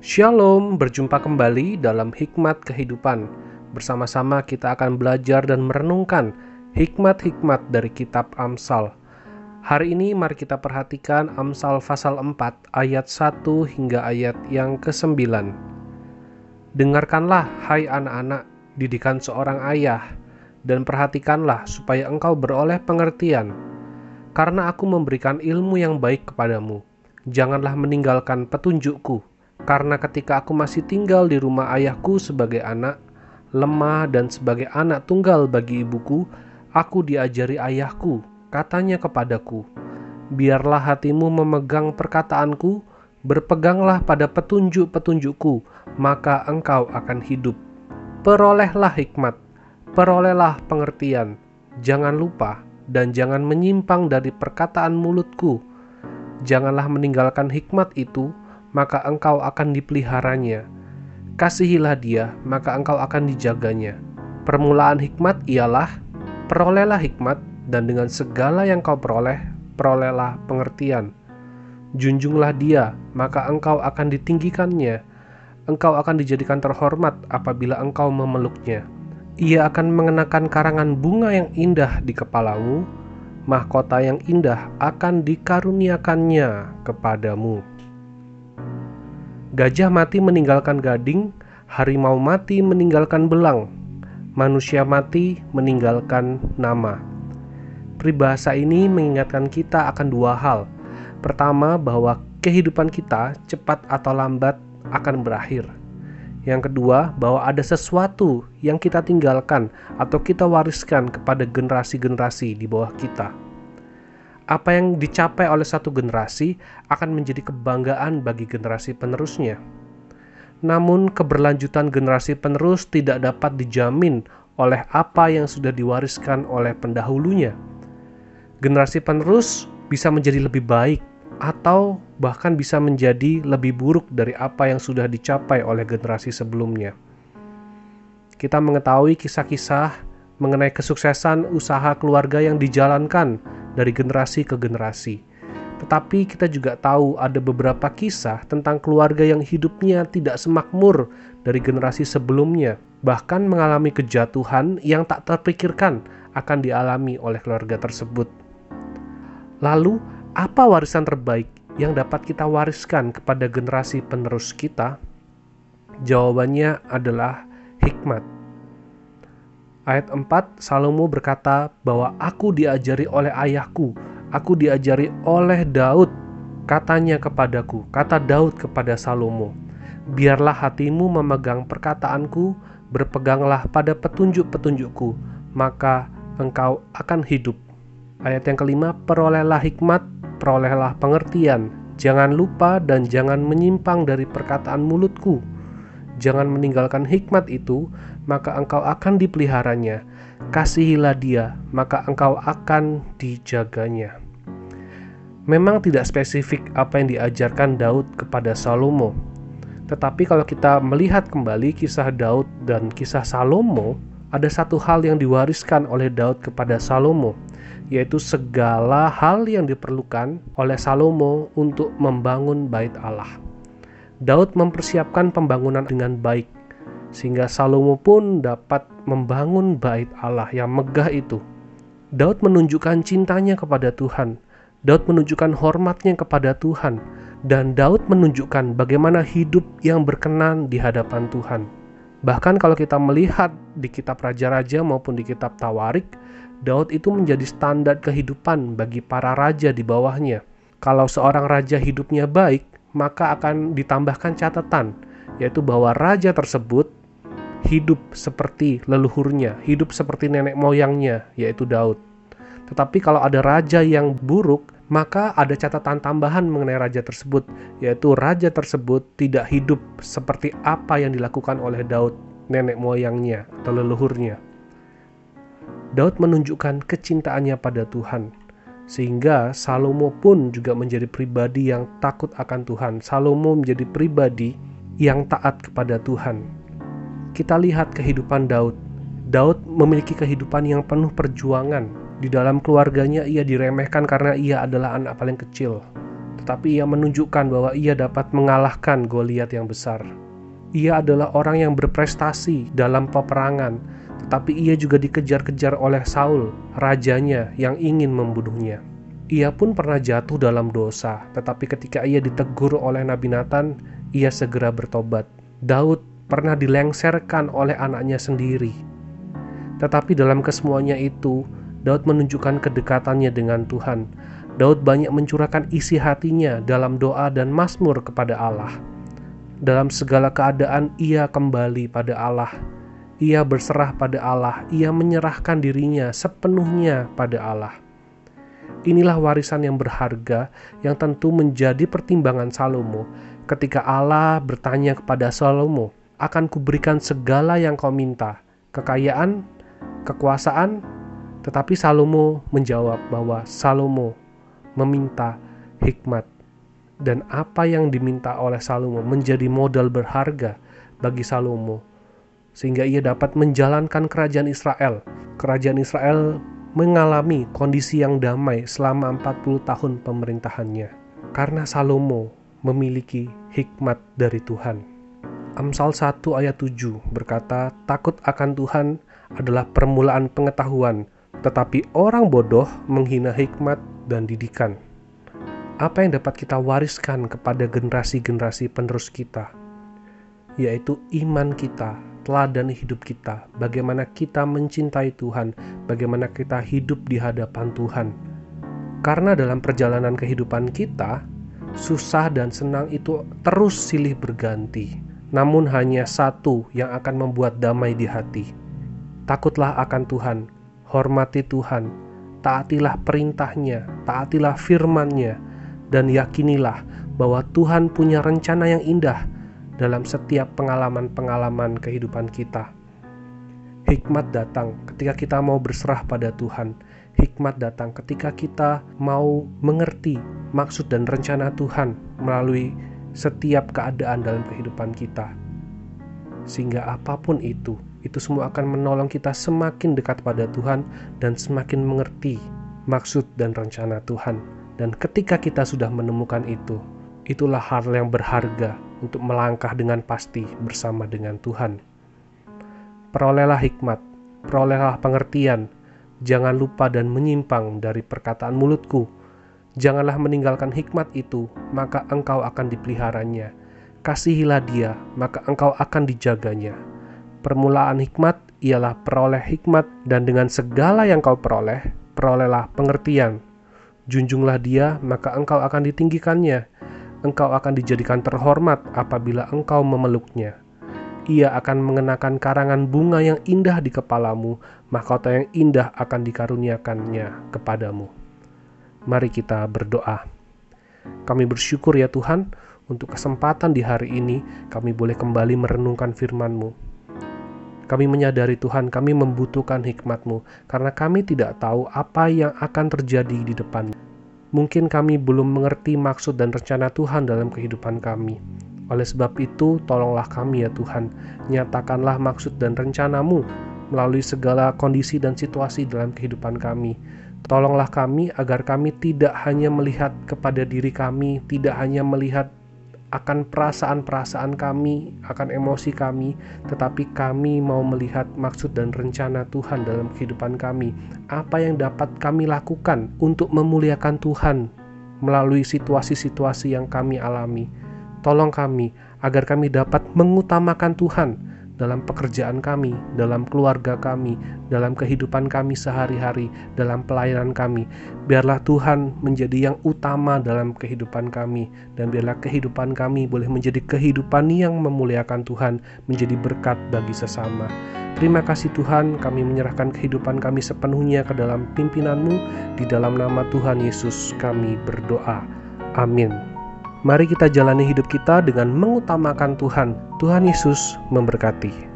Shalom, berjumpa kembali dalam Hikmat Kehidupan. Bersama-sama kita akan belajar dan merenungkan hikmat-hikmat dari kitab Amsal. Hari ini mari kita perhatikan Amsal pasal 4 ayat 1 hingga ayat yang ke-9. Dengarkanlah hai anak-anak didikan seorang ayah dan perhatikanlah supaya engkau beroleh pengertian. Karena aku memberikan ilmu yang baik kepadamu, janganlah meninggalkan petunjukku karena ketika aku masih tinggal di rumah ayahku sebagai anak, lemah dan sebagai anak tunggal bagi ibuku, aku diajari ayahku, katanya kepadaku, biarlah hatimu memegang perkataanku, berpeganglah pada petunjuk-petunjukku, maka engkau akan hidup. Perolehlah hikmat, perolehlah pengertian, jangan lupa dan jangan menyimpang dari perkataan mulutku. Janganlah meninggalkan hikmat itu, maka engkau akan dipeliharanya. Kasihilah dia, maka engkau akan dijaganya. Permulaan hikmat ialah, perolehlah hikmat, dan dengan segala yang kau peroleh, perolehlah pengertian. Junjunglah dia, maka engkau akan ditinggikannya. Engkau akan dijadikan terhormat apabila engkau memeluknya. Ia akan mengenakan karangan bunga yang indah di kepalamu, mahkota yang indah akan dikaruniakannya kepadamu. Gajah mati meninggalkan gading, harimau mati meninggalkan belang, manusia mati meninggalkan nama. Peribahasa ini mengingatkan kita akan dua hal. Pertama, bahwa kehidupan kita cepat atau lambat akan berakhir. Yang kedua, bahwa ada sesuatu yang kita tinggalkan atau kita wariskan kepada generasi-generasi di bawah kita apa yang dicapai oleh satu generasi akan menjadi kebanggaan bagi generasi penerusnya. Namun, keberlanjutan generasi penerus tidak dapat dijamin oleh apa yang sudah diwariskan oleh pendahulunya. Generasi penerus bisa menjadi lebih baik, atau bahkan bisa menjadi lebih buruk dari apa yang sudah dicapai oleh generasi sebelumnya. Kita mengetahui kisah-kisah mengenai kesuksesan usaha keluarga yang dijalankan dari generasi ke generasi. Tetapi kita juga tahu ada beberapa kisah tentang keluarga yang hidupnya tidak semakmur dari generasi sebelumnya, bahkan mengalami kejatuhan yang tak terpikirkan akan dialami oleh keluarga tersebut. Lalu, apa warisan terbaik yang dapat kita wariskan kepada generasi penerus kita? Jawabannya adalah hikmat. Ayat 4, Salomo berkata bahwa aku diajari oleh ayahku, aku diajari oleh Daud. Katanya kepadaku, kata Daud kepada Salomo, biarlah hatimu memegang perkataanku, berpeganglah pada petunjuk-petunjukku, maka engkau akan hidup. Ayat yang kelima, perolehlah hikmat, perolehlah pengertian, jangan lupa dan jangan menyimpang dari perkataan mulutku. Jangan meninggalkan hikmat itu, maka engkau akan dipeliharanya. Kasihilah dia, maka engkau akan dijaganya. Memang tidak spesifik apa yang diajarkan Daud kepada Salomo. Tetapi kalau kita melihat kembali kisah Daud dan kisah Salomo, ada satu hal yang diwariskan oleh Daud kepada Salomo, yaitu segala hal yang diperlukan oleh Salomo untuk membangun bait Allah. Daud mempersiapkan pembangunan dengan baik, sehingga Salomo pun dapat membangun bait Allah yang megah itu. Daud menunjukkan cintanya kepada Tuhan. Daud menunjukkan hormatnya kepada Tuhan dan Daud menunjukkan bagaimana hidup yang berkenan di hadapan Tuhan. Bahkan kalau kita melihat di kitab raja-raja maupun di kitab Tawarik, Daud itu menjadi standar kehidupan bagi para raja di bawahnya. Kalau seorang raja hidupnya baik, maka akan ditambahkan catatan, yaitu bahwa raja tersebut hidup seperti leluhurnya, hidup seperti nenek moyangnya, yaitu Daud. Tetapi kalau ada raja yang buruk, maka ada catatan tambahan mengenai raja tersebut, yaitu raja tersebut tidak hidup seperti apa yang dilakukan oleh Daud, nenek moyangnya atau leluhurnya. Daud menunjukkan kecintaannya pada Tuhan, sehingga Salomo pun juga menjadi pribadi yang takut akan Tuhan. Salomo menjadi pribadi yang taat kepada Tuhan kita lihat kehidupan Daud. Daud memiliki kehidupan yang penuh perjuangan. Di dalam keluarganya ia diremehkan karena ia adalah anak paling kecil. tetapi ia menunjukkan bahwa ia dapat mengalahkan Goliat yang besar. Ia adalah orang yang berprestasi dalam peperangan, tetapi ia juga dikejar-kejar oleh Saul, rajanya yang ingin membunuhnya. Ia pun pernah jatuh dalam dosa, tetapi ketika ia ditegur oleh Nabi Nathan, ia segera bertobat. Daud pernah dilengserkan oleh anaknya sendiri. Tetapi dalam kesemuanya itu, Daud menunjukkan kedekatannya dengan Tuhan. Daud banyak mencurahkan isi hatinya dalam doa dan mazmur kepada Allah. Dalam segala keadaan ia kembali pada Allah. Ia berserah pada Allah, ia menyerahkan dirinya sepenuhnya pada Allah. Inilah warisan yang berharga yang tentu menjadi pertimbangan Salomo. Ketika Allah bertanya kepada Salomo, akan kuberikan segala yang kau minta, kekayaan, kekuasaan, tetapi Salomo menjawab bahwa Salomo meminta hikmat. Dan apa yang diminta oleh Salomo menjadi modal berharga bagi Salomo sehingga ia dapat menjalankan kerajaan Israel. Kerajaan Israel mengalami kondisi yang damai selama 40 tahun pemerintahannya karena Salomo memiliki hikmat dari Tuhan. Amsal 1 ayat 7 berkata, Takut akan Tuhan adalah permulaan pengetahuan, tetapi orang bodoh menghina hikmat dan didikan. Apa yang dapat kita wariskan kepada generasi-generasi penerus kita? Yaitu iman kita, teladan hidup kita, bagaimana kita mencintai Tuhan, bagaimana kita hidup di hadapan Tuhan. Karena dalam perjalanan kehidupan kita, susah dan senang itu terus silih berganti namun hanya satu yang akan membuat damai di hati. Takutlah akan Tuhan, hormati Tuhan, taatilah perintahnya, taatilah firmannya, dan yakinilah bahwa Tuhan punya rencana yang indah dalam setiap pengalaman-pengalaman kehidupan kita. Hikmat datang ketika kita mau berserah pada Tuhan. Hikmat datang ketika kita mau mengerti maksud dan rencana Tuhan melalui setiap keadaan dalam kehidupan kita. Sehingga apa pun itu, itu semua akan menolong kita semakin dekat pada Tuhan dan semakin mengerti maksud dan rencana Tuhan. Dan ketika kita sudah menemukan itu, itulah hal yang berharga untuk melangkah dengan pasti bersama dengan Tuhan. Perolehlah hikmat, perolehlah pengertian, jangan lupa dan menyimpang dari perkataan mulutku, Janganlah meninggalkan hikmat itu, maka engkau akan dipeliharanya. Kasihilah dia, maka engkau akan dijaganya. Permulaan hikmat ialah peroleh hikmat, dan dengan segala yang kau peroleh, perolehlah pengertian. Junjunglah dia, maka engkau akan ditinggikannya. Engkau akan dijadikan terhormat apabila engkau memeluknya. Ia akan mengenakan karangan bunga yang indah di kepalamu, mahkota yang indah akan dikaruniakannya kepadamu. Mari kita berdoa. Kami bersyukur ya Tuhan untuk kesempatan di hari ini kami boleh kembali merenungkan firman-Mu. Kami menyadari Tuhan kami membutuhkan hikmat-Mu karena kami tidak tahu apa yang akan terjadi di depan. Mungkin kami belum mengerti maksud dan rencana Tuhan dalam kehidupan kami. Oleh sebab itu, tolonglah kami ya Tuhan, nyatakanlah maksud dan rencanamu melalui segala kondisi dan situasi dalam kehidupan kami Tolonglah kami agar kami tidak hanya melihat kepada diri kami, tidak hanya melihat akan perasaan-perasaan kami, akan emosi kami, tetapi kami mau melihat maksud dan rencana Tuhan dalam kehidupan kami. Apa yang dapat kami lakukan untuk memuliakan Tuhan melalui situasi-situasi yang kami alami. Tolong kami agar kami dapat mengutamakan Tuhan dalam pekerjaan kami, dalam keluarga kami, dalam kehidupan kami sehari-hari, dalam pelayanan kami. Biarlah Tuhan menjadi yang utama dalam kehidupan kami, dan biarlah kehidupan kami boleh menjadi kehidupan yang memuliakan Tuhan, menjadi berkat bagi sesama. Terima kasih Tuhan, kami menyerahkan kehidupan kami sepenuhnya ke dalam pimpinanmu. Di dalam nama Tuhan Yesus kami berdoa. Amin. Mari kita jalani hidup kita dengan mengutamakan Tuhan. Tuhan Yesus memberkati.